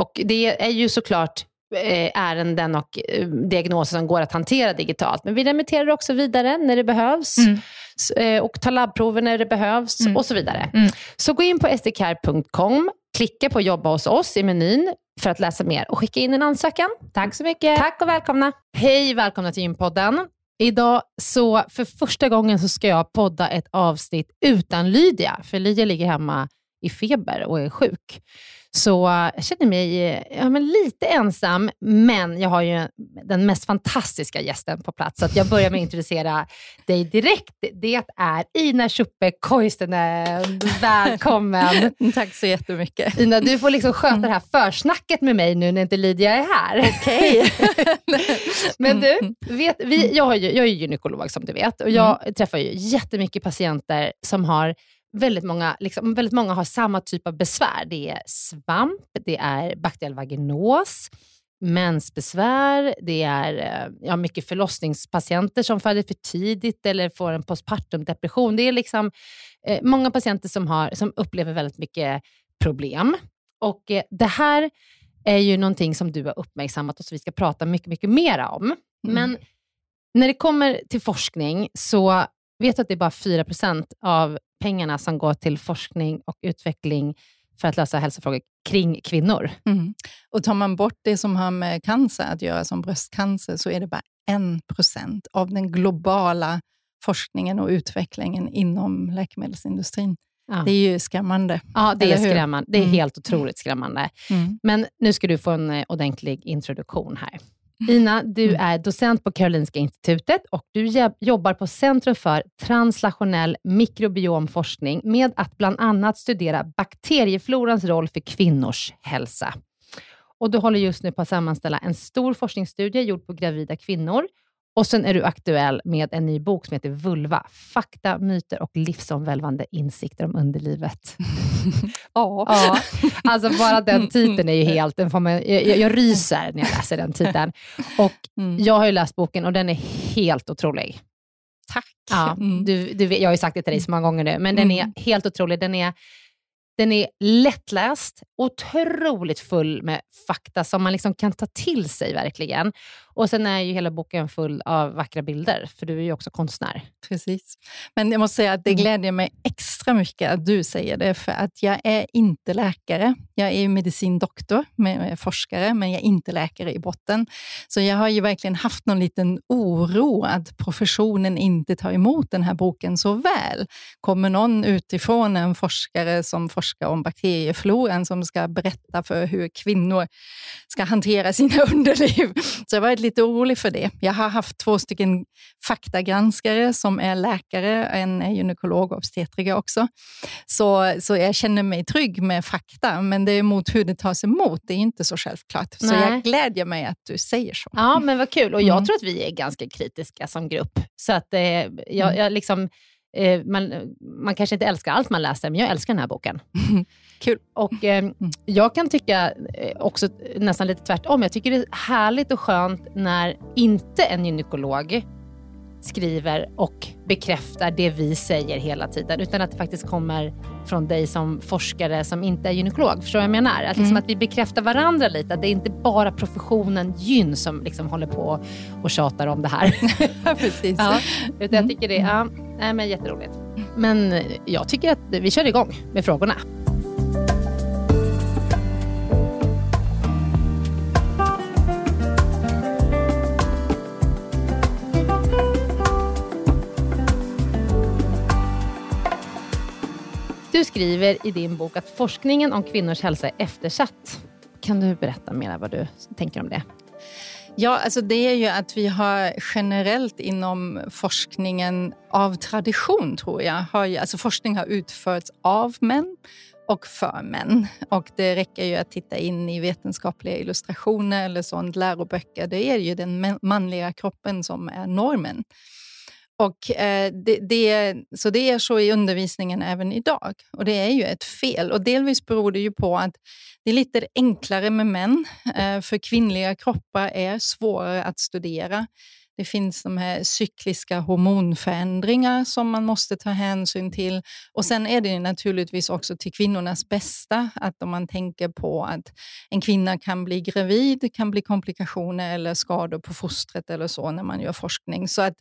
Och det är ju såklart Eh, ärenden och eh, diagnoser som går att hantera digitalt. Men vi remitterar också vidare när det behövs mm. Eh, och tar labbprover när det behövs mm. och så vidare. Mm. Så gå in på sdcare.com, klicka på jobba hos oss i menyn för att läsa mer och skicka in en ansökan. Tack så mycket. Tack och välkomna. Hej, välkomna till Gympodden. Idag så för första gången så ska jag podda ett avsnitt utan Lydia, för Lydia ligger hemma i feber och är sjuk. Så jag känner mig ja, men lite ensam, men jag har ju den mest fantastiska gästen på plats. Så jag börjar med att introducera dig direkt. Det är Ina Schuppe Koistinen. Välkommen! Tack så jättemycket. Ina, du får liksom sköta det här försnacket med mig nu när inte Lydia är här. Okej. Okay. men du, vet, vi, jag, har ju, jag är gynekolog som du vet och jag mm. träffar ju jättemycket patienter som har väldigt många, liksom, väldigt många har samma typ av besvär. Det är svamp, det är bakteriell vaginos, mensbesvär, det är eh, ja, mycket förlossningspatienter som föder för tidigt eller får en postpartum depression. Det är liksom, eh, många patienter som, har, som upplever väldigt mycket problem. Och eh, Det här är ju någonting som du har uppmärksammat och som vi ska prata mycket, mycket mer om. Mm. Men när det kommer till forskning så vet du att det är bara 4% av pengarna som går till forskning och utveckling för att lösa hälsofrågor kring kvinnor. Mm. Och tar man bort det som har med cancer att göra, som bröstcancer, så är det bara en procent av den globala forskningen och utvecklingen inom läkemedelsindustrin. Ja. Det är ju skrämmande. Ja, det är skrämmande. Det är mm. helt otroligt skrämmande. Mm. Men nu ska du få en eh, ordentlig introduktion här. Ina, du mm. är docent på Karolinska institutet och du jobbar på Centrum för translationell mikrobiomforskning med att bland annat studera bakterieflorans roll för kvinnors hälsa. Och du håller just nu på att sammanställa en stor forskningsstudie gjord på gravida kvinnor Och sen är du aktuell med en ny bok som heter Vulva. Fakta, myter och livsomvälvande insikter om underlivet. ja. ja. Alltså bara den titeln är ju helt... Den får man, jag, jag ryser när jag läser den titeln. Och Mm. Jag har ju läst boken och den är helt otrolig. Tack. Ja, Mm. du, du, jag har ju sagt det till dig så många gånger nu, men den är Mm. helt otrolig. Den är, den är lättläst, otroligt full med fakta som man liksom kan ta till sig verkligen. Och sen är ju hela boken full av vackra bilder, för du är ju också konstnär. Precis. Men jag måste säga att det Mm. glädjer mig extra mycket att du säger det, för att jag är inte läkare. Jag är medicindoktor, jag är forskare, men jag är inte läkare i botten. Så jag har ju verkligen haft någon liten oro att professionen inte tar emot den här boken så väl. Kommer någon utifrån, en forskare som forskar om bakteriefloran, som ska berätta för hur kvinnor ska hantera sina underliv. Så jag har varit lite orolig för det. Jag har haft två stycken faktagranskare som är läkare, en är gynekolog och obstetriker också. Så, så jag känner mig trygg med fakta, men det är mot hur det tas emot, det är inte så självklart. Så Nej. jag glädjer mig att du säger så. Ja, men vad kul. Och jag Mm. tror att vi är ganska kritiska som grupp. Så att eh, jag, Mm. jag liksom, eh, man, man kanske inte älskar allt man läser, men jag älskar den här boken. Kul. Och eh, Jag kan tycka eh, också nästan lite tvärtom. Jag tycker det är härligt och skönt när inte en gynekolog skriver och bekräftar det vi säger hela tiden, utan att det faktiskt kommer från dig som forskare som inte är gynekolog. Förstår du vad jag menar? Att, liksom Mm. att vi bekräftar varandra lite, att det är inte bara professionen gyn som liksom håller på och tjatar om det här. Precis. Ja, utan jag tycker det är ja, nej, men jätteroligt. Men jag tycker att vi kör igång med frågorna. Du skriver i din bok att forskningen om kvinnors hälsa är eftersatt. Kan du berätta mer vad du tänker om det? Ja, alltså det är ju att vi har generellt inom forskningen av tradition, tror jag, har ju, alltså forskning har utförts av män och för män. Och det räcker ju att titta in i vetenskapliga illustrationer eller sånt, läroböcker. Det är ju den manliga kroppen som är normen. Och, eh, det, det, så det är så i undervisningen även idag. Och det är ju ett fel. Och delvis beror det ju på att det är lite enklare med män, eh, för kvinnliga kroppar är svårare att studera. Det finns de här cykliska hormonförändringar som man måste ta hänsyn till. Och sen är det naturligtvis också till kvinnornas bästa, att om man tänker på att en kvinna kan bli gravid, kan bli komplikationer eller skador på fostret eller så när man gör forskning. Så att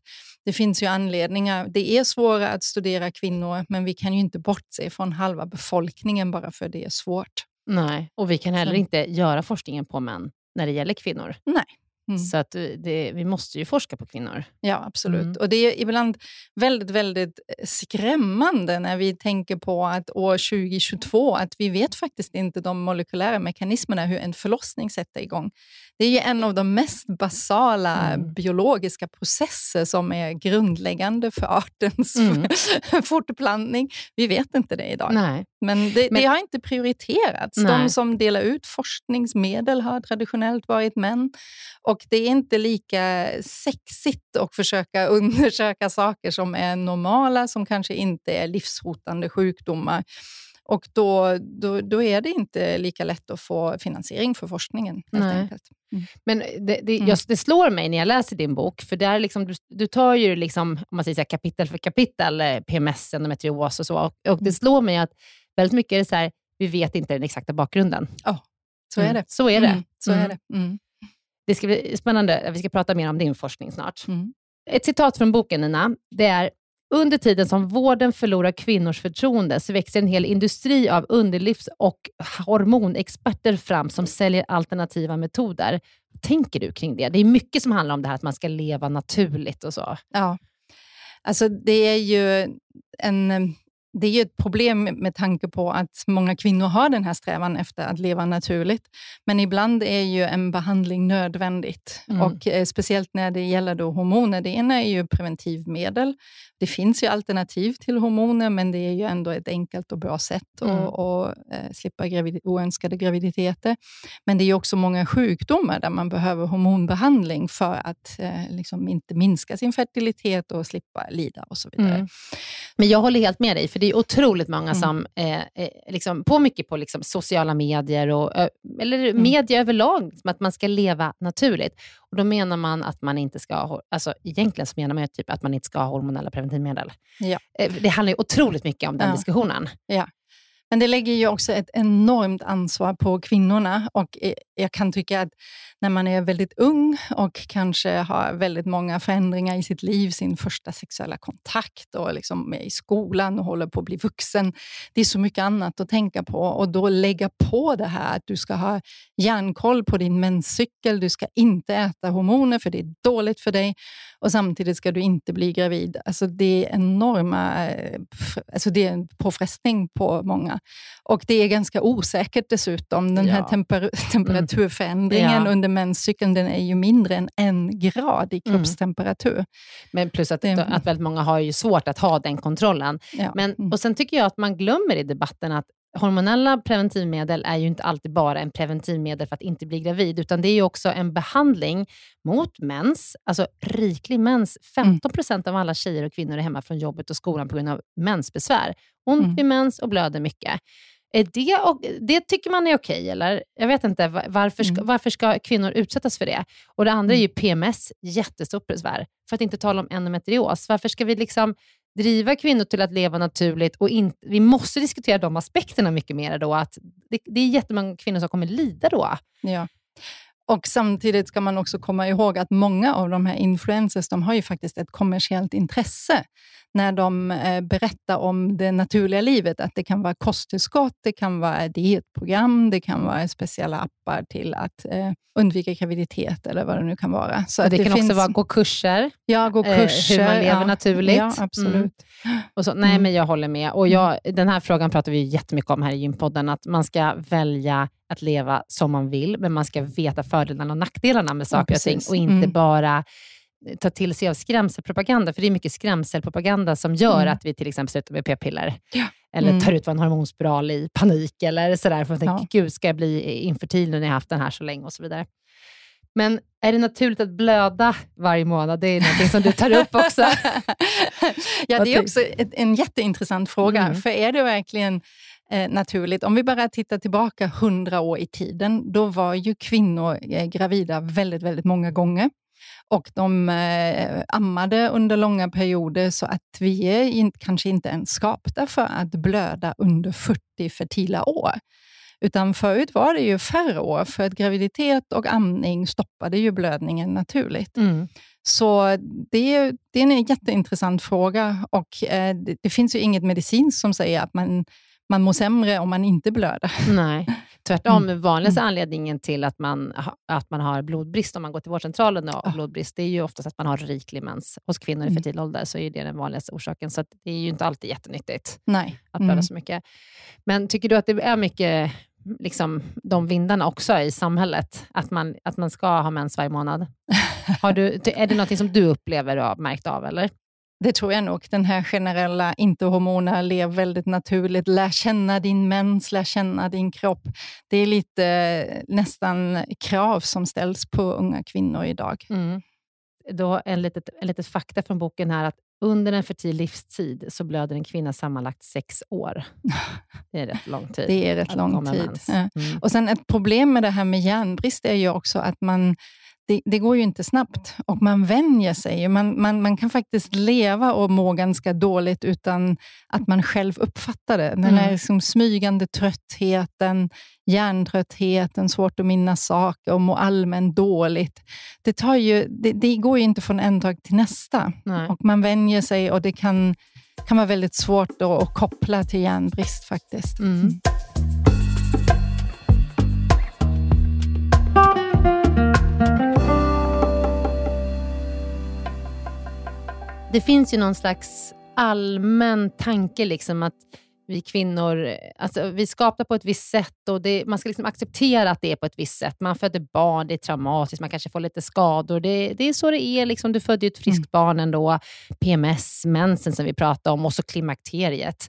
det finns ju anledningar. Det är svårare att studera kvinnor, men vi kan ju inte bortse från halva befolkningen bara för det är svårt. Nej, och vi kan heller Så- inte göra forskningen på män när det gäller kvinnor. Nej. Mm. Så att eh, det, vi måste ju forska på kvinnor. Ja, absolut. Mm. Och det är ibland väldigt, väldigt eh, skrämmande när vi tänker på att år 2022, att vi vet faktiskt inte de molekylära mekanismerna hur en förlossning sätter igång. Det är ju en av de mest basala Mm. biologiska processer som är grundläggande för artens Mm. fortplantning. Vi vet inte det idag. Nej. Men det, Men- det har inte prioriterats. Nej. De som delar ut forskningsmedel har traditionellt varit män. Och det är inte lika sexigt att försöka undersöka saker som är normala, som kanske inte är livshotande sjukdomar. Och då, då, då är det inte lika lätt att få finansiering för forskningen. Enkelt. Men det, det, Mm. just, det slår mig när jag läser din bok, för där liksom, du, du tar ju liksom, om man säger så här, kapitel för kapitel, eh, PMS, endometrios och så. Och, och det Mm. slår mig att väldigt mycket är det så här, vi vet inte den exakta bakgrunden. Så är Mm. det. Så är det. Mm, så Mm. är det. Det ska bli spännande. Vi ska prata mer om din forskning snart. Mm. Ett citat från boken, Nina. Det är under tiden som vården förlorar kvinnors förtroende så växer en hel industri av underlivs och hormonexperter fram som säljer alternativa metoder. Vad tänker du kring det? Det är mycket som handlar om det här att man ska leva naturligt och så. Ja. Alltså det är ju en... det är ju ett problem med tanke på att många kvinnor har den här strävan efter att leva naturligt. Men ibland är ju en behandling nödvändigt. Mm. Och eh, Speciellt när det gäller då hormoner. Det ena är ju preventivmedel. Det finns ju alternativ till hormoner, men det är ju ändå ett enkelt och bra sätt mm. att, att eh, slippa gravid oönskade graviditeter. Men det är också många sjukdomar där man behöver hormonbehandling för att eh, liksom inte minska sin fertilitet och slippa lida och så vidare. Mm. Men jag håller helt med dig, för det är otroligt många mm. som, eh, eh, liksom, på mycket på liksom, sociala medier, och, eller mm. media överlag, som att man ska leva naturligt. Och Då menar man att man inte ska ha, alltså egentligen så menar man typ att man inte ska ha hormonella preventivmedel. Ja. Eh, det handlar ju otroligt mycket om den ja. diskussionen. Ja. Men det lägger ju också ett enormt ansvar på kvinnorna och jag kan tycka att när man är väldigt ung och kanske har väldigt många förändringar i sitt liv, sin första sexuella kontakt och liksom är i skolan och håller på att bli vuxen. Det är så mycket annat att tänka på och då lägga på det här att du ska ha järnkoll på din menscykel, du ska inte äta hormoner för det är dåligt för dig och samtidigt ska du inte bli gravid. Alltså det är enorma eh, alltså det är en påfrestning på många. Och det är ganska osäkert dessutom. Den här temper temperaturförändringen mm. ja. under menscykeln den är ju mindre än en grad i mm. kroppstemperatur. Mm. Men plus att, det, att väldigt många har ju svårt att ha den kontrollen. Ja. Men, mm. och Sen tycker jag att man glömmer i debatten att hormonella preventivmedel är ju inte alltid bara en preventivmedel för att inte bli gravid, utan det är ju också en behandling mot mens, alltså riklig mens. 15 procent av alla tjejer och kvinnor är hemma från jobbet och skolan på grund av mensbesvär. Ont mm. vid mens och blöder mycket. Det, det tycker man är okej, eller? Jag vet inte. Varför ska, mm. varför ska kvinnor utsättas för det? Och Det andra är ju mm. PMS, jättestort besvär. För att inte tala om endometrios. Varför ska vi liksom driva kvinnor till att leva naturligt och in, vi måste diskutera de aspekterna mycket mer då. Att det, det är jättemånga kvinnor som kommer lida då. Ja. Och Samtidigt ska man också komma ihåg att många av de här influencers de har ju faktiskt ett kommersiellt intresse när de eh, berättar om det naturliga livet. Att Det kan vara kosttillskott, det kan vara dietprogram, det kan vara speciella appar till att eh, undvika graviditet eller vad det nu kan vara. Så det, det, kan finns... också vara gå kurser, ja, gå kurser eh, hur man lever ja, naturligt. Ja, absolut. Mm. Och så, nej, mm. men jag håller med. Och jag, Den här frågan pratar vi jättemycket om här i gympodden, att man ska välja att leva som man vill, men man ska veta fördelarna och nackdelarna med saker ja, och ting och inte mm. bara ta till sig av skrämselpropaganda, för det är mycket skrämselpropaganda som gör mm. att vi till exempel slutar med p-piller. Ja. Eller mm. tar ut en hormonspiral i panik eller sådär, för att ja. tänka, gud, ska jag bli infertil nu när jag haft den här så länge och så vidare. Men är det naturligt att blöda varje månad? Det är något som du tar upp också. ja, det är också en jätteintressant fråga. Mm. För är det verkligen eh, naturligt? Om vi bara tittar tillbaka hundra år i tiden, då var ju kvinnor eh, gravida väldigt, väldigt många gånger och de eh, ammade under långa perioder så att vi är in, kanske inte ens skapta för att blöda under 40 fertila år. Utan förut var det ju färre år, för att graviditet och amning stoppade ju blödningen naturligt. Mm. Så det, det, är en jätteintressant fråga och eh, det, det, finns ju inget medicinskt som säger att man man mår sämre om man inte blöder. Nej, tvärtom. Mm. Vanligaste mm. anledningen till att man, att man har blodbrist, om man går till vårdcentralen och har blodbrist, det är ju oftast att man har riklig mens. Hos kvinnor i mm. fertil ålder så är det den vanligaste orsaken, så det är ju inte alltid jättenyttigt Nej. att blöda mm. så mycket. Men tycker du att det är mycket liksom, de vindarna också i samhället? Att man, att man ska ha mens varje månad? Har du, är det något som du upplever och har märkt av? Eller? Det tror jag nog. Den här generella inte-hormoner, lev väldigt naturligt, lär känna din mens, lär känna din kropp. Det är lite eh, nästan krav som ställs på unga kvinnor idag. Mm. Då en litet, en litet fakta från boken här, att under en fertil livstid så blöder en kvinna sammanlagt sex år. Det är rätt lång tid. Det är rätt lång tid. Mm. Och sen Ett problem med det här med järnbrist är ju också att man det, det, går ju inte snabbt och man vänjer sig. Man, man, man kan faktiskt leva och må ganska dåligt utan att man själv uppfattar det. Den mm. här liksom smygande tröttheten, hjärntröttheten, svårt att minnas saker och må allmänt dåligt. Det, tar ju, det, det går ju inte från en dag till nästa. Nej. Och Man vänjer sig och det kan, kan vara väldigt svårt att, koppla till järnbrist faktiskt. Mm. Det finns ju någon slags allmän tanke liksom att vi kvinnor alltså, vi skapar på ett visst sätt och det, man ska liksom acceptera att det är på ett visst sätt. Man föder barn, det är traumatiskt, man kanske får lite skador. Det, det är så det är. Liksom. Du födde ju ett friskt mm. barn ändå. PMS, mensen som vi pratade om och så klimakteriet.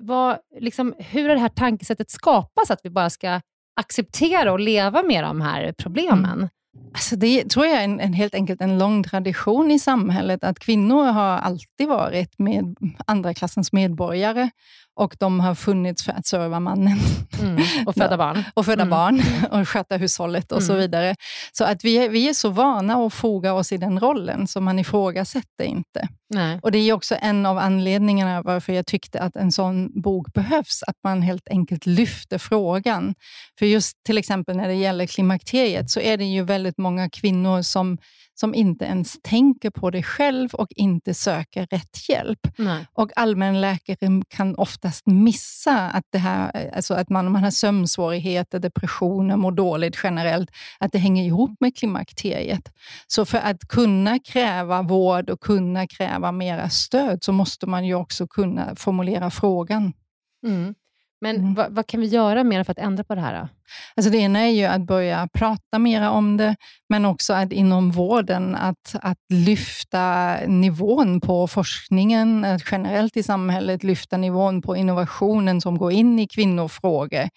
Vad, liksom, hur har det här tankesättet skapats att vi bara ska acceptera och leva med de här problemen? Mm. Alltså det tror jag är en, en, helt enkelt en lång tradition i samhället, att kvinnor har alltid varit med andra klassens medborgare och de har funnits för att serva mannen. Mm, och föda barn. och föda mm. barn och sköta hushållet och mm. så vidare. Så att vi är, vi är så vana att foga oss i den rollen, så man ifrågasätter inte. Nej. Och Det är också en av anledningarna varför jag tyckte att en sån bok behövs, att man helt enkelt lyfter frågan. För just till exempel när det gäller klimakteriet, så är det ju väldigt många kvinnor som som inte ens tänker på det själv och inte söker rätt hjälp. Nej. Och allmänläkare kan oftast missa att, det här, alltså att man, man har sömnsvårigheter, depressioner, mår dåligt generellt, att det hänger ihop med klimakteriet. Så för att kunna kräva vård och kunna kräva mera stöd så måste man ju också kunna formulera frågan. Mm. Men mm. vad, vad, kan vi göra mer för att ändra på det här? Då? Alltså det ena är ju att börja prata mer om det, men också att inom vården att, att lyfta nivån på forskningen, att generellt i samhället lyfta nivån på innovationen som går in i kvinnofrågor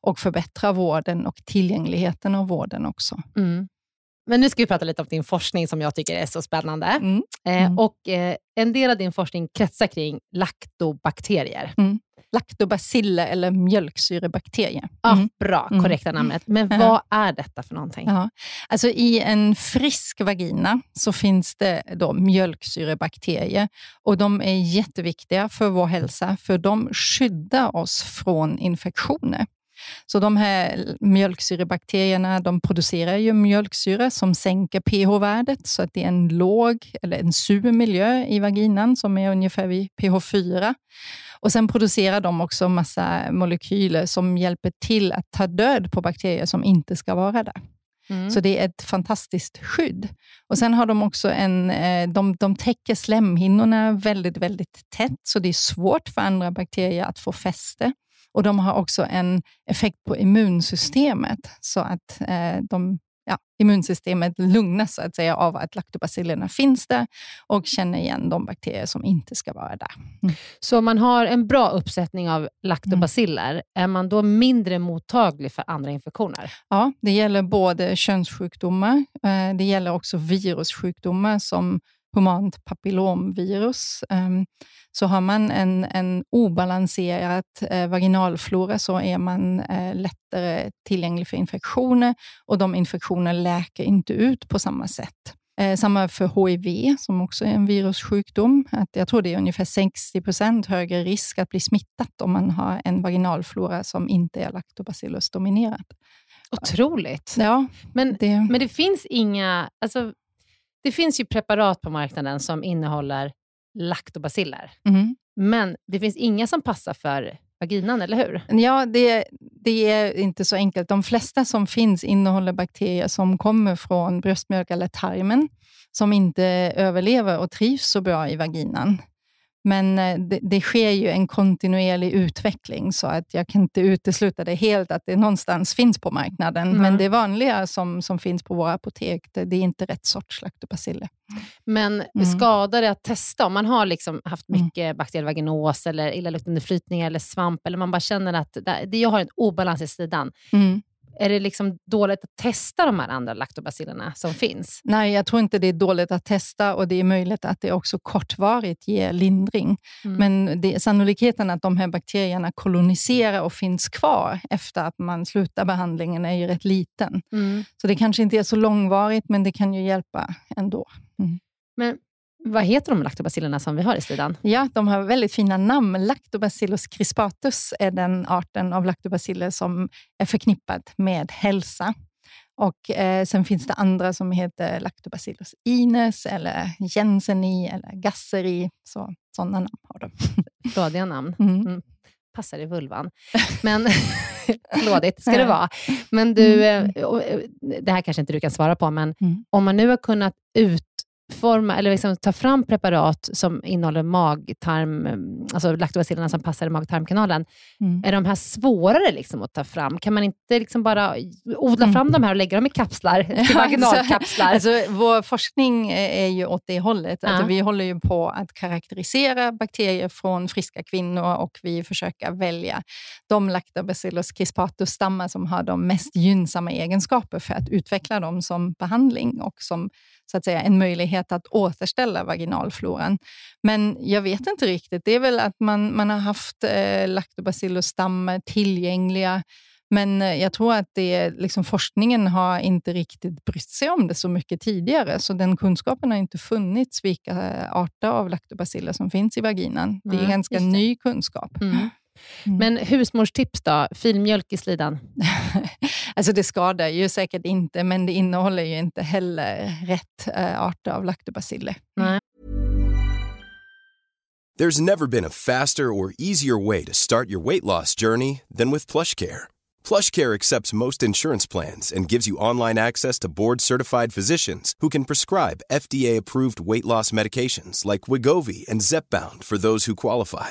och förbättra vården och tillgängligheten av vården också. Mm. Men nu ska vi prata lite om din forskning som jag tycker är så spännande. Mm. Eh, mm. och eh, En del av din forskning kretsar kring laktobakterier. Mm laktobaciller eller mjölksyrebakterier. Ah, bra, mm. korrekta namnet. Men vad är detta för någonting? Ja. Alltså, I en frisk vagina så finns det då mjölksyrebakterier och de är jätteviktiga för vår hälsa för de skyddar oss från infektioner. Så de här mjölksyrebakterierna de producerar ju mjölksyra som sänker pH-värdet så att det är en låg eller en sur miljö i vaginan som är ungefär vid pH 4. Och Sen producerar de också massa molekyler som hjälper till att ta död på bakterier som inte ska vara där. Mm. Så det är ett fantastiskt skydd. Och Sen har de också en, eh, de, de täcker slemhinnorna väldigt, väldigt tätt, så det är svårt för andra bakterier att få fäste. Och De har också en effekt på immunsystemet, så att eh, de ja, immunsystemet lugnas så att säga, av att laktobacillerna finns där och känner igen de bakterier som inte ska vara där. Mm. Så om man har en bra uppsättning av laktobaciller, mm. är man då mindre mottaglig för andra infektioner? Ja, det gäller både könssjukdomar, eh, det gäller också virussjukdomar som humant papillomvirus. Ehm, så har man en, en obalanserad eh, vaginalflora så är man eh, lättare tillgänglig för infektioner och de infektioner läker inte ut på samma sätt. Eh, samma för HIV, som också är en virussjukdom. Att jag tror det är ungefär 60 procent högre risk att bli smittat om man har en vaginalflora som inte är laktobacillus dominerad. Otroligt. Ja, men, det... men det finns inga... Alltså, det finns ju preparat på marknaden som innehåller laktobaciller. Mm. Men det finns inga som passar för vaginan, eller hur? Ja, det, det, är inte så enkelt. De flesta som finns innehåller bakterier som kommer från bröstmjölk eller tarmen, som inte överlever och trivs så bra i vaginan. Men eh, det, det, sker ju en kontinuerlig utveckling, så att jag kan inte utesluta det helt att det någonstans finns på marknaden. Mm. Men det vanliga som, som finns på våra apotek, det, det är inte rätt sorts laktobaciller. Men mm. skadar det att testa? Om man har liksom haft mm. mycket mm. bakteriell vaginos, eller illaluktande flytningar eller svamp, eller man bara känner att det, jag har en obalans i sidan. Mm är det liksom dåligt att testa de här andra laktobacillerna som finns? Nej, jag tror inte det är dåligt att testa och det är möjligt att det också kortvarigt ger lindring. Mm. Men det, sannolikheten att de här bakterierna koloniserar och finns kvar efter att man slutar behandlingen är ju rätt liten. Mm. Så det kanske inte är så långvarigt, men det kan ju hjälpa ändå. Mm. Men vad heter de laktobacillerna som vi har i sidan? Ja, de har väldigt fina namn. Lactobacillus crispatus är den arten av laktobaciller som är förknippad med hälsa. Och eh, Sen finns det andra som heter Lactobacillus ines, eller Jenseni eller Gasseri. Så, sådana namn har de. Flådiga namn. Mm. Mm. Passar i vulvan. Men flådigt ska det vara. Men du, mm. eh, eh, det här kanske inte du kan svara på, men mm. om man nu har kunnat ut forma, eller liksom ta fram preparat som innehåller magtarm, alltså laktobacillerna som passar i mag-tarmkanalen. Mm. Är de här svårare liksom att ta fram? Kan man inte liksom bara odla fram mm. de här och lägga dem i kapslar, till vaginalkapslar? alltså, vår forskning är ju åt det hållet. Ja. Alltså, vi håller ju på att karaktärisera bakterier från friska kvinnor och vi försöker välja de lactobacillus crispatus-stammar som har de mest gynnsamma egenskaper för att utveckla dem som behandling och som så att säga, en möjlighet att återställa vaginalfloran. Men jag vet inte riktigt. Det är väl att man, man har haft eh, lactobacillus-stammar tillgängliga men eh, jag tror att det, liksom, forskningen har inte riktigt brytt sig om det så mycket tidigare, så den kunskapen har inte funnits vilka eh, arter av lactobaciller som finns i vaginan. Det är mm, ganska ny kunskap. Mm. Mm. Men husmorstips då? Filmjölk i slidan? alltså det skadar ju säkert inte, men det innehåller ju inte heller rätt eh, arter av lactobaciller. Nej. There's never been a faster or easier way to start your weight loss journey than with PlushCare. PlushCare accepts most insurance plans and gives you online access to board-certified physicians who can prescribe FDA-approved weight loss medications like Wigovi and Zepbound for those who qualify.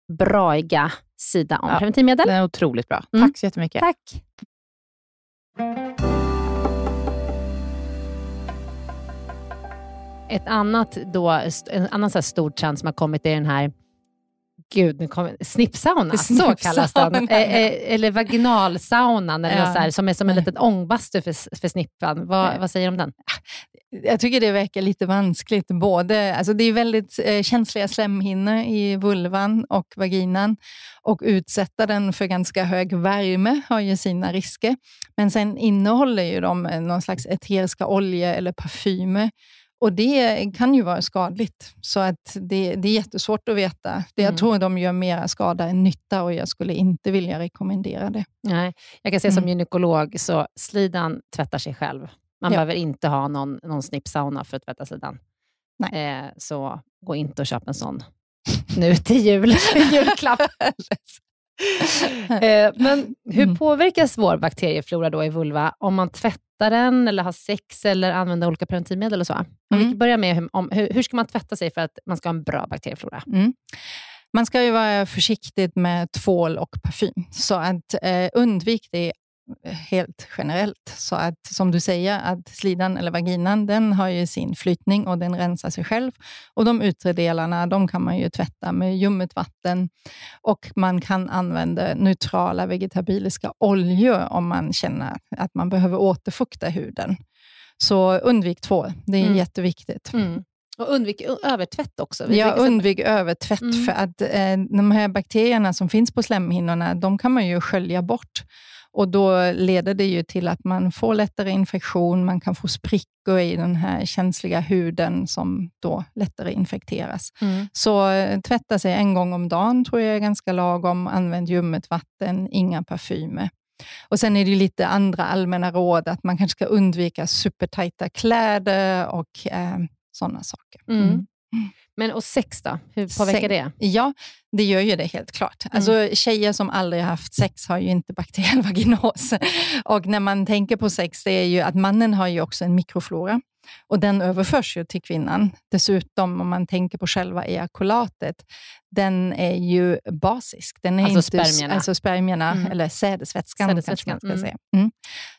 braiga sida om ja, preventivmedel. Den är otroligt bra. Mm. Tack så jättemycket. Tack. Ett annat då, en annan så stor trend som har kommit är den här Gud, nu kommer, snippsauna, så kallas den. Eh, eh, eller vaginalsaunan, eller ja. så här, som är som en liten ångbastu för, för snippan. Vad, vad säger du om den? Jag tycker det verkar lite vanskligt. Både, alltså det är väldigt eh, känsliga slemhinnor i vulvan och vaginan och utsätta den för ganska hög värme har ju sina risker. Men sen innehåller ju de någon slags eteriska oljor eller parfymer Och Det kan ju vara skadligt, så att det, det är jättesvårt att veta. Det, Mm. Jag tror de gör mera skada än nytta och jag skulle inte vilja rekommendera det. Nej, jag kan säga som Mm. gynekolog, så slidan tvättar sig själv. Man Ja. behöver inte ha någon, någon snippsauna för att tvätta slidan. Nej. Eh, så gå inte och köp en sån nu till jul. julklapp. eh, men hur Mm. påverkas vår bakterieflora då i vulva om man tvättar den, eller har sex eller använder olika preventivmedel och så? Om vi Mm. börjar med hur, om, hur, hur ska man tvätta sig för att man ska ha en bra bakterieflora? Mm. Man ska ju vara försiktig med tvål och parfym, så att eh, undvik det helt generellt. Så att, som du säger, att slidan eller vaginan, den har ju sin flytning och den rensar sig själv. Och de yttre delarna, de kan man ju tvätta med ljummet vatten och man kan använda neutrala vegetabiliska oljor om man känner att man behöver återfukta huden. Så undvik tvål, det är Mm. jätteviktigt. Och undvik övertvätt också. Vi Ja, säga- undvik övertvätt, Mm. för att eh, de här bakterierna som finns på slemhinnorna, de kan man ju skölja bort. Och Då leder det ju till att man får lättare infektion, man kan få sprickor i den här känsliga huden som då lättare infekteras. Mm. Så eh, tvätta sig en gång om dagen tror jag är ganska lagom. Använd ljummet vatten, inga parfymer. Och Sen är det lite andra allmänna råd, att man kanske ska undvika supertajta kläder och eh, sådana saker. Mm. Men och sex då? Hur påverkar det? Ja, det gör ju det helt klart. Alltså, tjejer som aldrig haft sex har ju inte bakteriell vaginos. Och när man tänker på sex, det är ju att mannen har ju också en mikroflora. Och den överförs ju till kvinnan. Dessutom, om man tänker på själva ejakulatet, den är ju basisk. Den är Alltså inte, spermierna. Alltså spermierna, Mm. eller sädesvätskan, Sädesvätskan, kanske man ska mm. säga. Mm.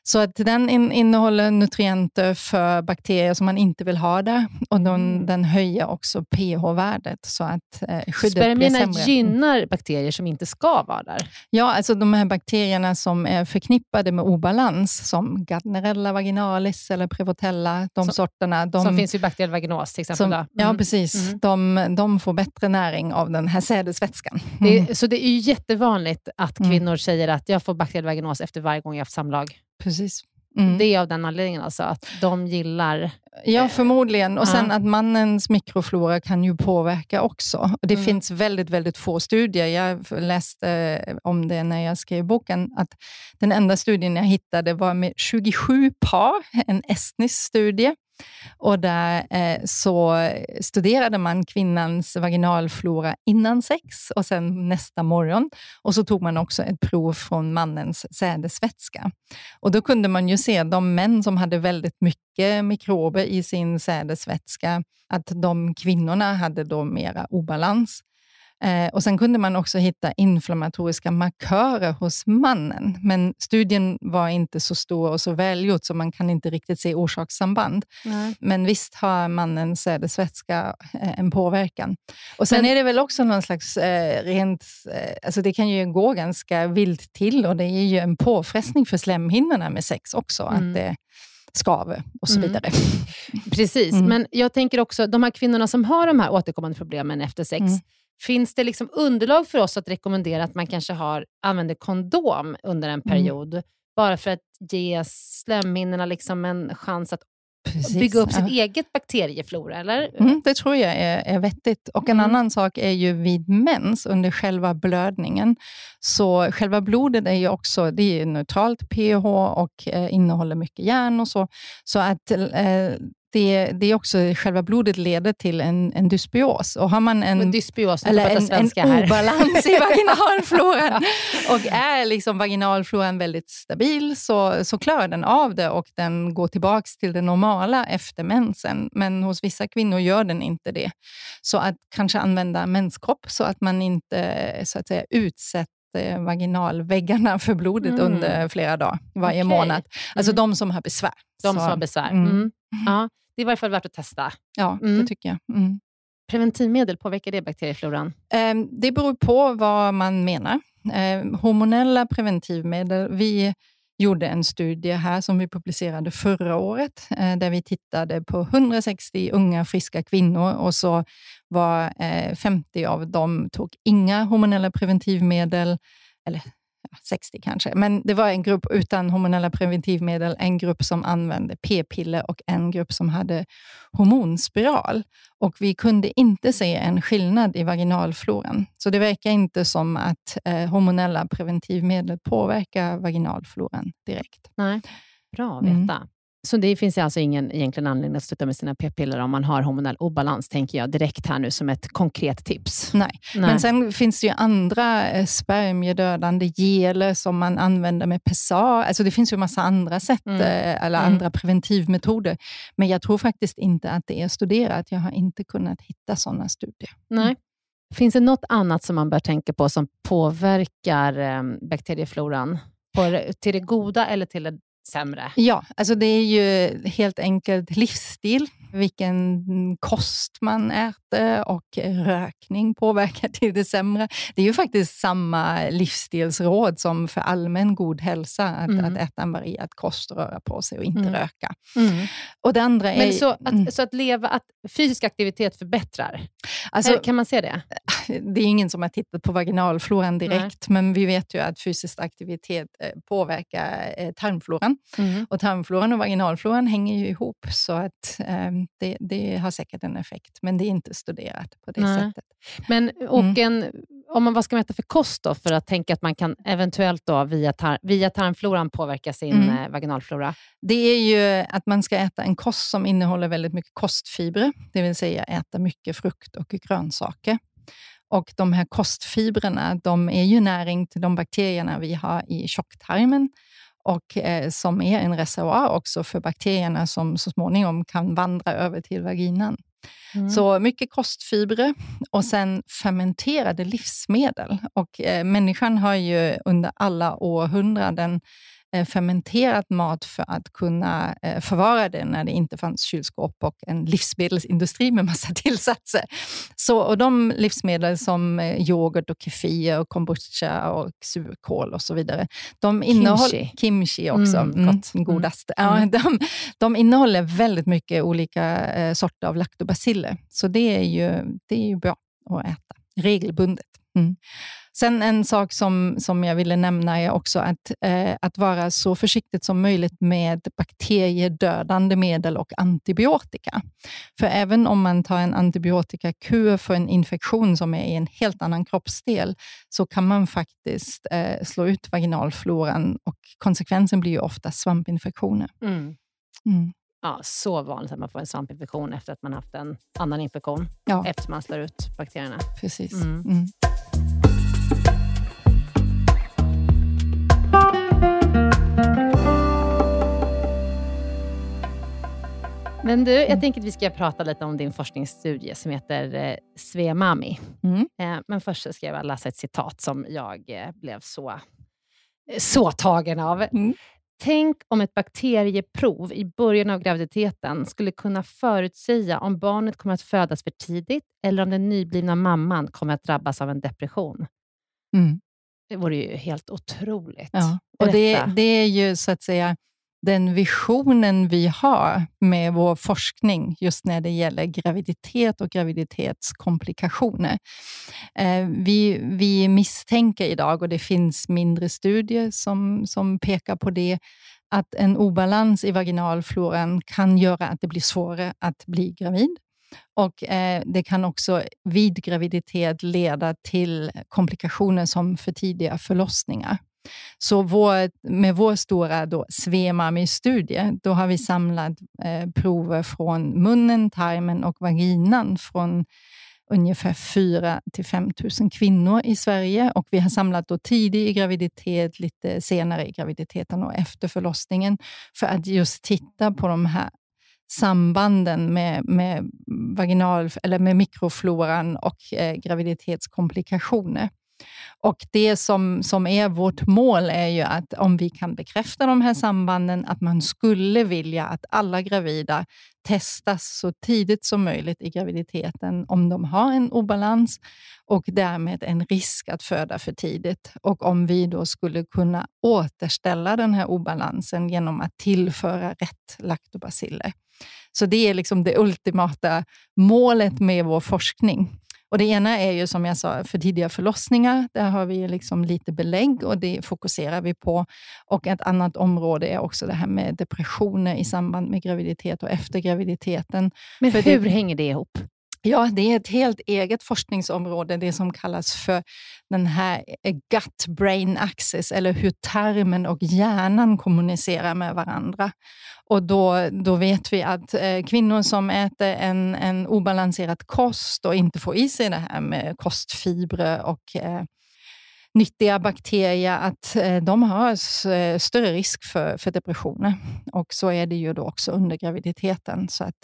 Så att den in, innehåller nutrienter för bakterier som man inte vill ha där. Och den, Mm. den höjer också pH-värdet, så att eh, skyddet blir Spermierna sämre. gynnar bakterier som inte ska vara där. Ja, alltså de här bakterierna som är förknippade med obalans, som Gardnerella vaginalis eller Prevotella, de Som- sorterna. De, som finns vid bakteriell vaginos till exempel. som-. Ja, Mm. precis. Mm. De, de får bättre näring av den här sädesvätskan. Det Mm, är, så det är ju jättevanligt att Mm. kvinnor säger att jag får bakteriell vaginos efter varje gång jag haft samlag. precis. Mm. Det är av den anledningen alltså, att de gillar... Ja, förmodligen. Och sen Ja. att mannens mikroflora kan ju påverka också. Det Mm. finns väldigt, väldigt få studier. Jag läste eh, om det när jag skrev boken, att den enda studien jag hittade var med 27 par, en estnisk studie. Och där eh, så studerade man kvinnans vaginalflora innan sex och sen nästa morgon. Och så tog man också ett prov från mannens sädesvätska. Och då kunde man ju se de män som hade väldigt mycket mikrober i sin sädesvätska, att de kvinnorna hade då mera obalans. Eh, och Sen kunde man också hitta inflammatoriska markörer hos mannen. Men studien var inte så stor och så välgjord, så man kan inte riktigt se orsakssamband. Men visst har mannens sädesvätska eh, en påverkan. Och Sen Men- är det väl också någon slags eh, rent... Eh, alltså det kan ju gå ganska vilt till och det är ju en påfrestning för slemhinnorna med sex också, Mm. att det skaver och så Mm. vidare. Precis, Mm. men jag tänker också, de här kvinnorna som har de här återkommande problemen efter sex, Mm. Finns det liksom underlag för oss att rekommendera att man kanske har, använder kondom under en period, bara för att ge slemhinnorna liksom en chans att Precis. bygga upp Ja. sitt eget bakterieflora, eller? Mm, det tror jag är, är vettigt. Och En Mm. annan sak är ju vid mens, under själva blödningen. Så själva blodet är ju också det är neutralt pH och eh, innehåller mycket järn och så. Så att eh, det, det är också, själva blodet leder till en, en dysbios. Och har man en, dysbios, eller en, en obalans i vaginalfloran och är liksom vaginalfloran väldigt stabil så, så klarar den av det och den går tillbaka till det normala efter mensen. Men hos vissa kvinnor gör den inte det. Så att kanske använda menskopp så att man inte så att säga, utsätter vaginalväggarna för blodet Mm. under flera dagar varje Okej. månad. Alltså Mm. de som har besvär. De Så, som har besvär. Mm. Mm. Ja, det är i varje fall värt att testa. Ja, Mm. det tycker jag. Mm. Preventivmedel, påverkar det bakteriefloran? Eh, Det beror på vad man menar. Eh, Hormonella preventivmedel. Vi gjorde en studie här som vi publicerade förra året, eh, där vi tittade på 160 unga friska kvinnor och så var eh, 50 av dem tog inga hormonella preventivmedel, eller 60 kanske. Men det var en grupp utan hormonella preventivmedel, en grupp som använde p-piller och en grupp som hade hormonspiral. Och vi kunde inte se en skillnad i vaginalfloran. Så det verkar inte som att eh, hormonella preventivmedel påverkar vaginalfloran direkt. Nej. Bra att veta. Mm. Så det finns alltså ingen egentligen anledning att sluta med sina p-piller om man har hormonell obalans, tänker jag direkt här nu som ett konkret tips. Nej, Nej. men sen finns det ju andra eh, spermiedödande geler som man använder med PSA. Alltså det finns ju massa andra sätt, mm. Eh, eller mm. andra preventivmetoder. Men jag tror faktiskt inte att det är studerat. Jag har inte kunnat hitta sådana studier. Nej. Finns det något annat som man bör tänka på som påverkar eh, bakteriefloran? På, till det goda eller till det sämre? Ja, alltså det är ju helt enkelt livsstil vilken kost man äter och rökning påverkar till det sämre. Det är ju faktiskt samma livsstilsråd som för allmän god hälsa, att, mm. att äta en varierad kost, röra på sig och inte mm. röka. Mm. Och det andra är, Men så att, mm. så att leva, att fysisk aktivitet förbättrar? Alltså, kan man se det? Det är ingen som har tittat på vaginalfloran direkt, Nej. men vi vet ju att fysisk aktivitet eh, påverkar eh, tarmfloran. Mm. Och tarmfloran och vaginalfloran hänger ju ihop, så att um, det, det, har säkert en effekt, men det är inte studerat på det Nej. sättet. Men, och mm. en, om man, vad ska man äta för kost då, för att tänka att man kan eventuellt då via, tar, via tarmfloran påverka sin mm. Eh, vaginalflora? Det är ju att man ska äta en kost som innehåller väldigt mycket kostfibrer, det vill säga äta mycket frukt och grönsaker. Och De här kostfibrerna de är ju näring till de bakterierna vi har i tjocktarmen och eh, som är en reservoar också för bakterierna som så småningom kan vandra över till vaginan. Mm. Så mycket kostfibrer och sen fermenterade livsmedel. Och eh, Människan har ju under alla århundraden fermenterad mat för att kunna eh, förvara det när det inte fanns kylskåp och en livsmedelsindustri med massa tillsatser. Så, och de livsmedel som eh, yoghurt, och kefir, och kombucha, och surkål och så vidare, de innehåller kimchi också, mm, mm, mm. godast. Mm. Ja, de, de innehåller väldigt mycket olika eh, sorter av laktobaciller, så det är ju, det är ju bra att äta regelbundet. Mm. Sen en sak som, som jag ville nämna är också att, eh, att vara så försiktigt som möjligt med bakteriedödande medel och antibiotika. För även om man tar en antibiotikakur för en infektion som är i en helt annan kroppsdel, så kan man faktiskt eh, slå ut vaginalfloran och konsekvensen blir ju ofta svampinfektioner. Mm. Mm. Ja, så vanligt att man får en svampinfektion efter att man haft en annan infektion, ja. efter man slår ut bakterierna. Precis. Mm. Men du, jag tänker att vi ska prata lite om din forskningsstudie som heter eh, Svemami. Mm. Eh, men först ska jag läsa ett citat som jag eh, blev så, eh, så tagen av. Mm. Tänk om ett bakterieprov i början av graviditeten skulle kunna förutsäga om barnet kommer att födas för tidigt eller om den nyblivna mamman kommer att drabbas av en depression. Mm. Det vore ju helt otroligt. Ja, och det, det, är ju så att säga den visionen vi har med vår forskning just när det gäller graviditet och graviditetskomplikationer. Eh, vi, vi misstänker idag, och det finns mindre studier som, som pekar på det, att en obalans i vaginalfloran kan göra att det blir svårare att bli gravid. Och eh, Det kan också vid graviditet leda till komplikationer som för tidiga förlossningar. Så vår, med vår stora Svemami-studie, då har vi samlat eh, prover från munnen, tarmen och vaginan från ungefär 4 till 5 000 kvinnor i Sverige. Och Vi har samlat då tidig i graviditet, lite senare i graviditeten och efter förlossningen för att just titta på de här sambanden med, med, vaginal, eller med mikrofloran och eh, graviditetskomplikationer. Och Det som, som är vårt mål är ju att om vi kan bekräfta de här sambanden, att man skulle vilja att alla gravida testas så tidigt som möjligt i graviditeten om de har en obalans och därmed en risk att föda för tidigt. Och om vi då skulle kunna återställa den här obalansen genom att tillföra rätt laktobaciller. Så det är liksom det ultimata målet med vår forskning. Och det ena är ju som jag sa, för tidiga förlossningar. Där har vi liksom lite belägg och det fokuserar vi på. Och ett annat område är också det här med depressioner i samband med graviditet och efter graviditeten. Men för hur det, hänger det ihop? Ja, det är ett helt eget forskningsområde, det som kallas för den här eh, gut-brain axis, eller hur tarmen och hjärnan kommunicerar med varandra. Och då, då vet vi att eh, kvinnor som äter en, en obalanserad kost och inte får i sig det här med kostfibrer och eh, nyttiga bakterier, att eh, de har eh, större risk för, för depressioner. Och så är det ju då också under graviditeten. Så att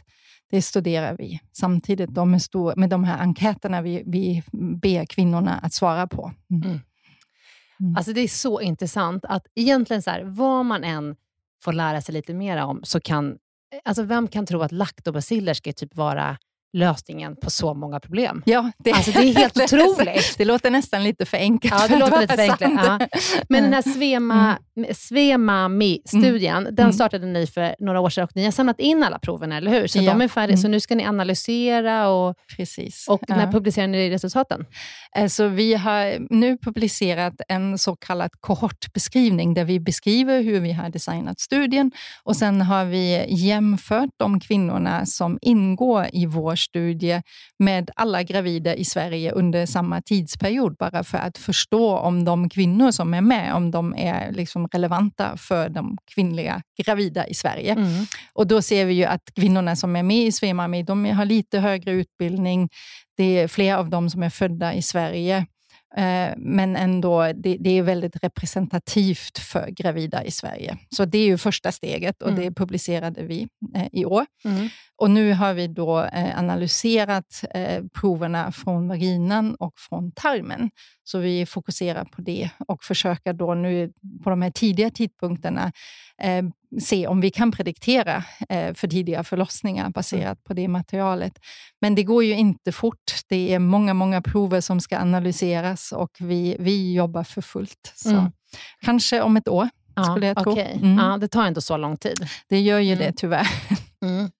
det studerar vi samtidigt med, stor, med de här enkäterna vi, vi ber kvinnorna att svara på. Mm. Mm. Mm. Alltså det är så intressant att egentligen så här, vad man än får lära sig lite mer om, så kan... Alltså vem kan tro att laktobaciller ska typ vara lösningen på så många problem. Ja, det, alltså, det är helt otroligt. Det låter nästan lite för enkelt ja, det låter lite för enkelt. Ja. Men den här Svema, mm. Svemami-studien, mm. den startade ni för några år sedan och ni har samlat in alla proven, eller hur? Så, ja. de är färdiga, mm. så nu ska ni analysera och, Precis. och när ja. publicerar ni resultaten? Alltså, vi har nu publicerat en så kallad kohortbeskrivning där vi beskriver hur vi har designat studien och sen har vi jämfört de kvinnorna som ingår i vår studie med alla gravida i Sverige under samma tidsperiod, bara för att förstå om de kvinnor som är med, om de är liksom relevanta för de kvinnliga gravida i Sverige. Mm. Och Då ser vi ju att kvinnorna som är med i Svemami, de har lite högre utbildning. Det är fler av dem som är födda i Sverige. Eh, men ändå, det, det, är väldigt representativt för gravida i Sverige. Så det är ju första steget och mm. det publicerade vi eh, i år. Mm. Och nu har vi då eh, analyserat proverna från vaginan och från tarmen. Så vi fokuserar på det och försöker då nu på de här tidiga tidpunkterna se om vi kan prediktera eh, för tidiga förlossningar baserat på det materialet. Men det går ju inte fort. Det är många, många prover som ska analyseras och vi, vi jobbar för fullt. Så mm. Kanske om ett år, ja, skulle jag tro. Okay. Mm. Ja, det tar inte så lång tid. Det gör ju det mm. tyvärr. Mm.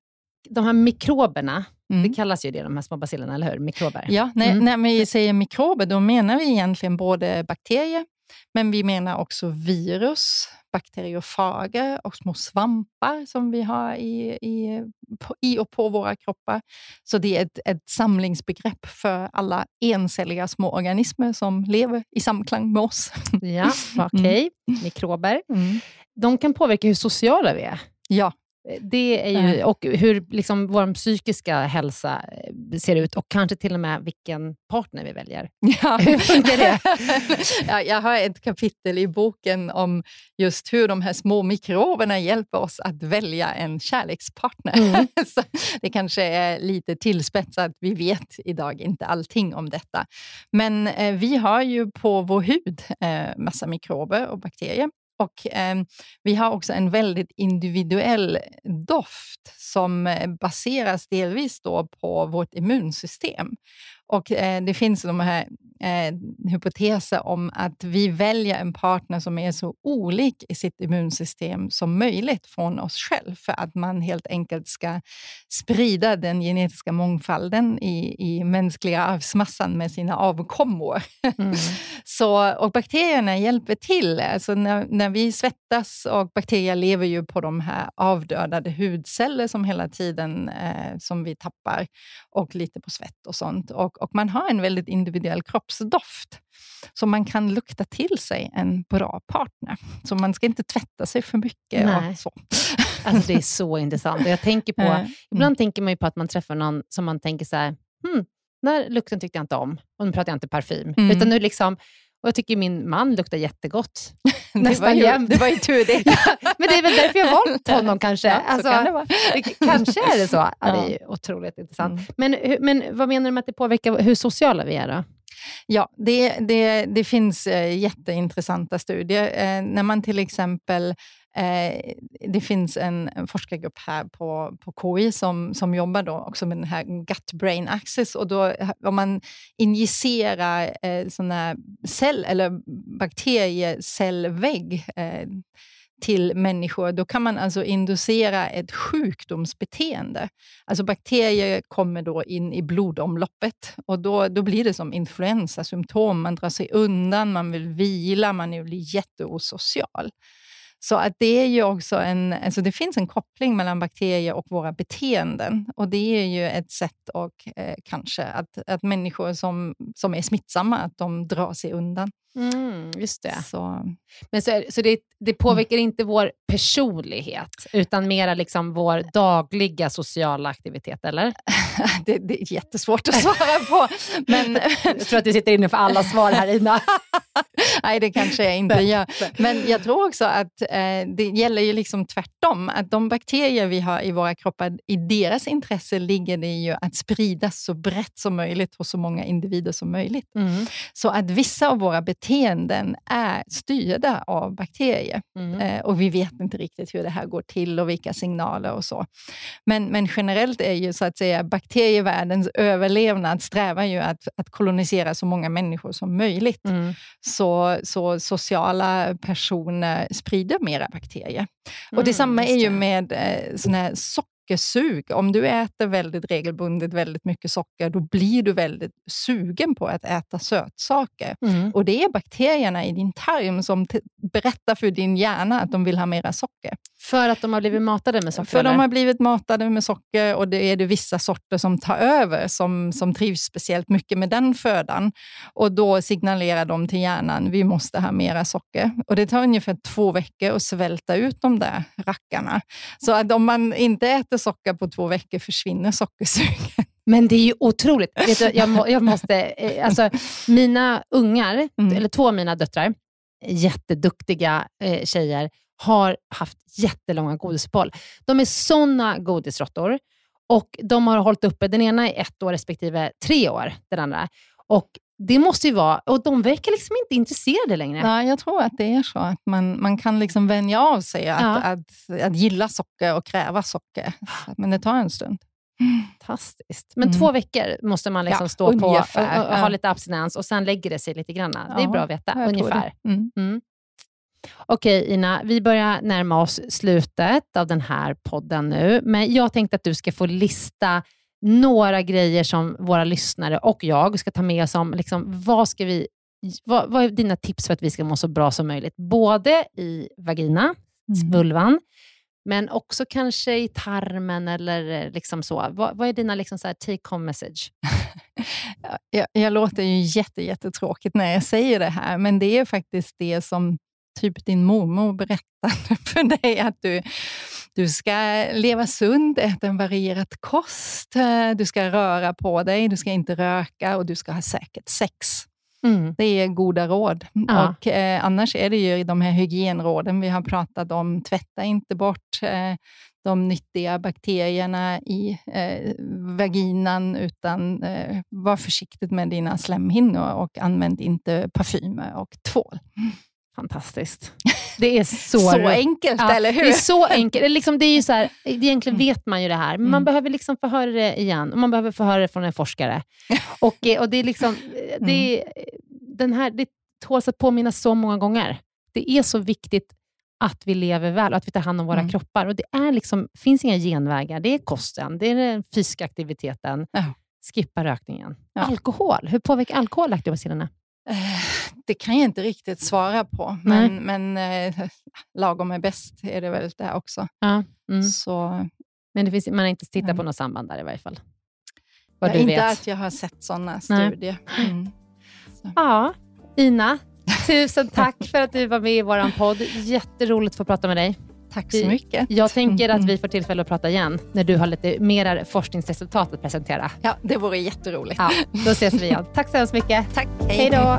De här mikroberna, Mm. Det kallas ju det, de här små bacillerna, eller hur? Mikrober. Ja, när, mm. när vi säger mikrober, då menar vi egentligen både bakterier, men vi menar också virus, bakteriofager och små svampar som vi har i, i, på, i och på våra kroppar. Så det är ett, ett samlingsbegrepp för alla encelliga små organismer som lever i samklang med oss. Ja, Okej, okay. mm. mikrober. Mm. De kan påverka hur sociala vi är. Ja, det är ju, och hur liksom vår psykiska hälsa eh, ser ut och kanske till och med vilken partner vi väljer. Ja. Hur funkar det? ja, jag har ett kapitel i boken om just hur de här små mikroberna hjälper oss att välja en kärlekspartner. Mm. Det kanske är lite tillspetsat, vi vet idag inte allting om detta. Men eh, vi har ju på vår hud eh, massa mikrober och bakterier och eh, Vi har också en väldigt individuell doft som eh, baseras delvis då på vårt immunsystem. Och eh, Det finns de här eh, hypoteser om att vi väljer en partner som är så olik i sitt immunsystem som möjligt från oss själva, för att man helt enkelt ska sprida den genetiska mångfalden i, i mänskliga arvsmassan med sina avkommor. Mm. så, och bakterierna hjälper till. Alltså när, när vi svettas, och bakterier lever ju på de här avdödade hudceller som hela tiden eh, som vi tappar, och lite på svett och sånt. Och och man har en väldigt individuell kroppsdoft. Så man kan lukta till sig en bra partner. Så man ska inte tvätta sig för mycket. Nej. Och så. Alltså det är så intressant. Jag tänker på, mm. Ibland tänker man på att man träffar någon som man tänker så här, hmm, den lukten tyckte jag inte om. Och nu pratar jag inte parfym. Mm. Utan nu liksom, och jag tycker min man luktar jättegott. Nästan jämt. Det var ju tur det. men det är väl därför jag har valt honom kanske. Ja, alltså, kan det vara. kanske är det så. Ja, ja. Det är otroligt intressant. Mm. Men, men vad menar du med att det påverkar hur sociala vi är? Då? Ja, det, det, det finns eh, jätteintressanta studier. Eh, när man till exempel Eh, det finns en, en, forskargrupp här på, på KI som, som jobbar då också med den här gut-brain axis. Och då, om man injicerar eh, såna cell eller bakteriecellvägg eh, till människor, då kan man alltså inducera ett sjukdomsbeteende. Alltså bakterier kommer då in i blodomloppet och då, då blir det som influensasymptom. Man drar sig undan, man vill vila, man blir jätteosocial. Så att det är ju också en, alltså det finns en koppling mellan bakterier och våra beteenden. Och det är ju ett sätt och, eh, kanske att, att människor som, som är smittsamma, att de drar sig undan. Mm, just det. Så. Men så, så det, det påverkar mm. inte vår personlighet, utan mera liksom vår dagliga sociala aktivitet, eller? det, det, är jättesvårt att svara på. Men... jag tror att du sitter inne för alla svar här, Ina. Nej, det kanske jag inte gör. Men jag tror också att eh, det gäller ju liksom tvärtom. Att de bakterier vi har i våra kroppar, i deras intresse ligger det ju att spridas så brett som möjligt hos så många individer som möjligt. Mm. Så att vissa av våra beteenden är styrda av bakterier. Mm. Eh, och vi vet inte riktigt hur det här går till och vilka signaler och så. Men, men generellt är ju så att säga bakterievärldens överlevnad strävar ju att, att kolonisera så många människor som möjligt. Mm. Så, så sociala personer sprider mera bakterier. Och Detsamma mm, är ju med eh, såna här sockersug. Om du äter väldigt regelbundet väldigt mycket socker, då blir du väldigt sugen på att äta sötsaker. Mm. Och det är bakterierna i din tarm som berättar för din hjärna att de vill ha mera socker. För att de har blivit matade med socker? För eller? de har blivit matade med socker och det är det vissa sorter som tar över, som, som trivs speciellt mycket med den födan. Och då signalerar de till hjärnan, vi måste ha mera socker. Och det tar ungefär två veckor att svälta ut de där rackarna. Så att om man inte äter socker på två veckor försvinner sockersugen. Men det är ju otroligt. Vet du, jag, må, jag måste, eh, alltså, mina ungar, mm. eller två av mina döttrar, jätteduktiga eh, tjejer, har haft jättelånga godisuppehåll. De är såna godisråttor och de har hållit uppe, den ena är ett år respektive tre år, den andra. Och det måste ju vara, och de verkar liksom inte intresserade längre. Nej, jag tror att det är så. Att man, man kan liksom vänja av sig att, ja. att, att, att gilla socker och kräva socker. Men det tar en stund. Fantastiskt. Men mm. två veckor måste man liksom ja, stå ungefär, på och, och, och, ha lite abstinens och sen lägger det sig lite grann. Ja, det är bra att veta, ungefär. Mm. Mm. Okej Ina, vi börjar närma oss slutet av den här podden nu, men jag tänkte att du ska få lista några grejer som våra lyssnare och jag ska ta med oss om, liksom, vad, ska vi, vad, vad är dina tips för att vi ska må så bra som möjligt? Både i vagina, mm. vulvan, men också kanske i tarmen eller liksom så. Vad, vad är dina liksom så take home message? jag, jag låter ju jätte, jättetråkigt när jag säger det här, men det är faktiskt det som typ din mormor berättade för dig att du, du ska leva sunt, äta en varierad kost, du ska röra på dig, du ska inte röka och du ska ha säkert sex. Mm. Det är goda råd. Ja. Och, eh, annars är det ju de här hygienråden vi har pratat om. Tvätta inte bort eh, de nyttiga bakterierna i eh, vaginan, utan eh, var försiktig med dina slemhinnor och använd inte parfymer och tvål. Fantastiskt. Det är så, så enkelt, ja, eller hur? Det är så enkelt. Liksom, det är ju så här, egentligen mm. vet man ju det här, men mm. man behöver liksom få höra det igen. Och man behöver få höra det från en forskare. och, eh, och det är liksom, eh, det, mm. den här, det tåls att påminnas så många gånger. Det är så viktigt att vi lever väl och att vi tar hand om våra mm. kroppar. Och Det är liksom, finns inga genvägar. Det är kosten, det är den fysiska aktiviteten. Ja. Skippa rökningen. Ja. Alkohol, hur påverkar alkohol laktobacilerna? Eh, det kan jag inte riktigt svara på, men, men eh, lagom är bäst är det väl det också. Ja. Mm. Så, men det finns, man har inte tittat på något samband där i varje fall? Vad du inte vet. att jag har sett sådana studier. Mm. Så. Ja, Ina, tusen tack för att du var med i vår podd. Jätteroligt att få prata med dig. Tack så mycket. Jag tänker att vi får tillfälle att prata igen när du har lite mer forskningsresultat att presentera. Ja, det vore jätteroligt. Ja, då ses vi igen. Tack så hemskt mycket. Tack. Hej då.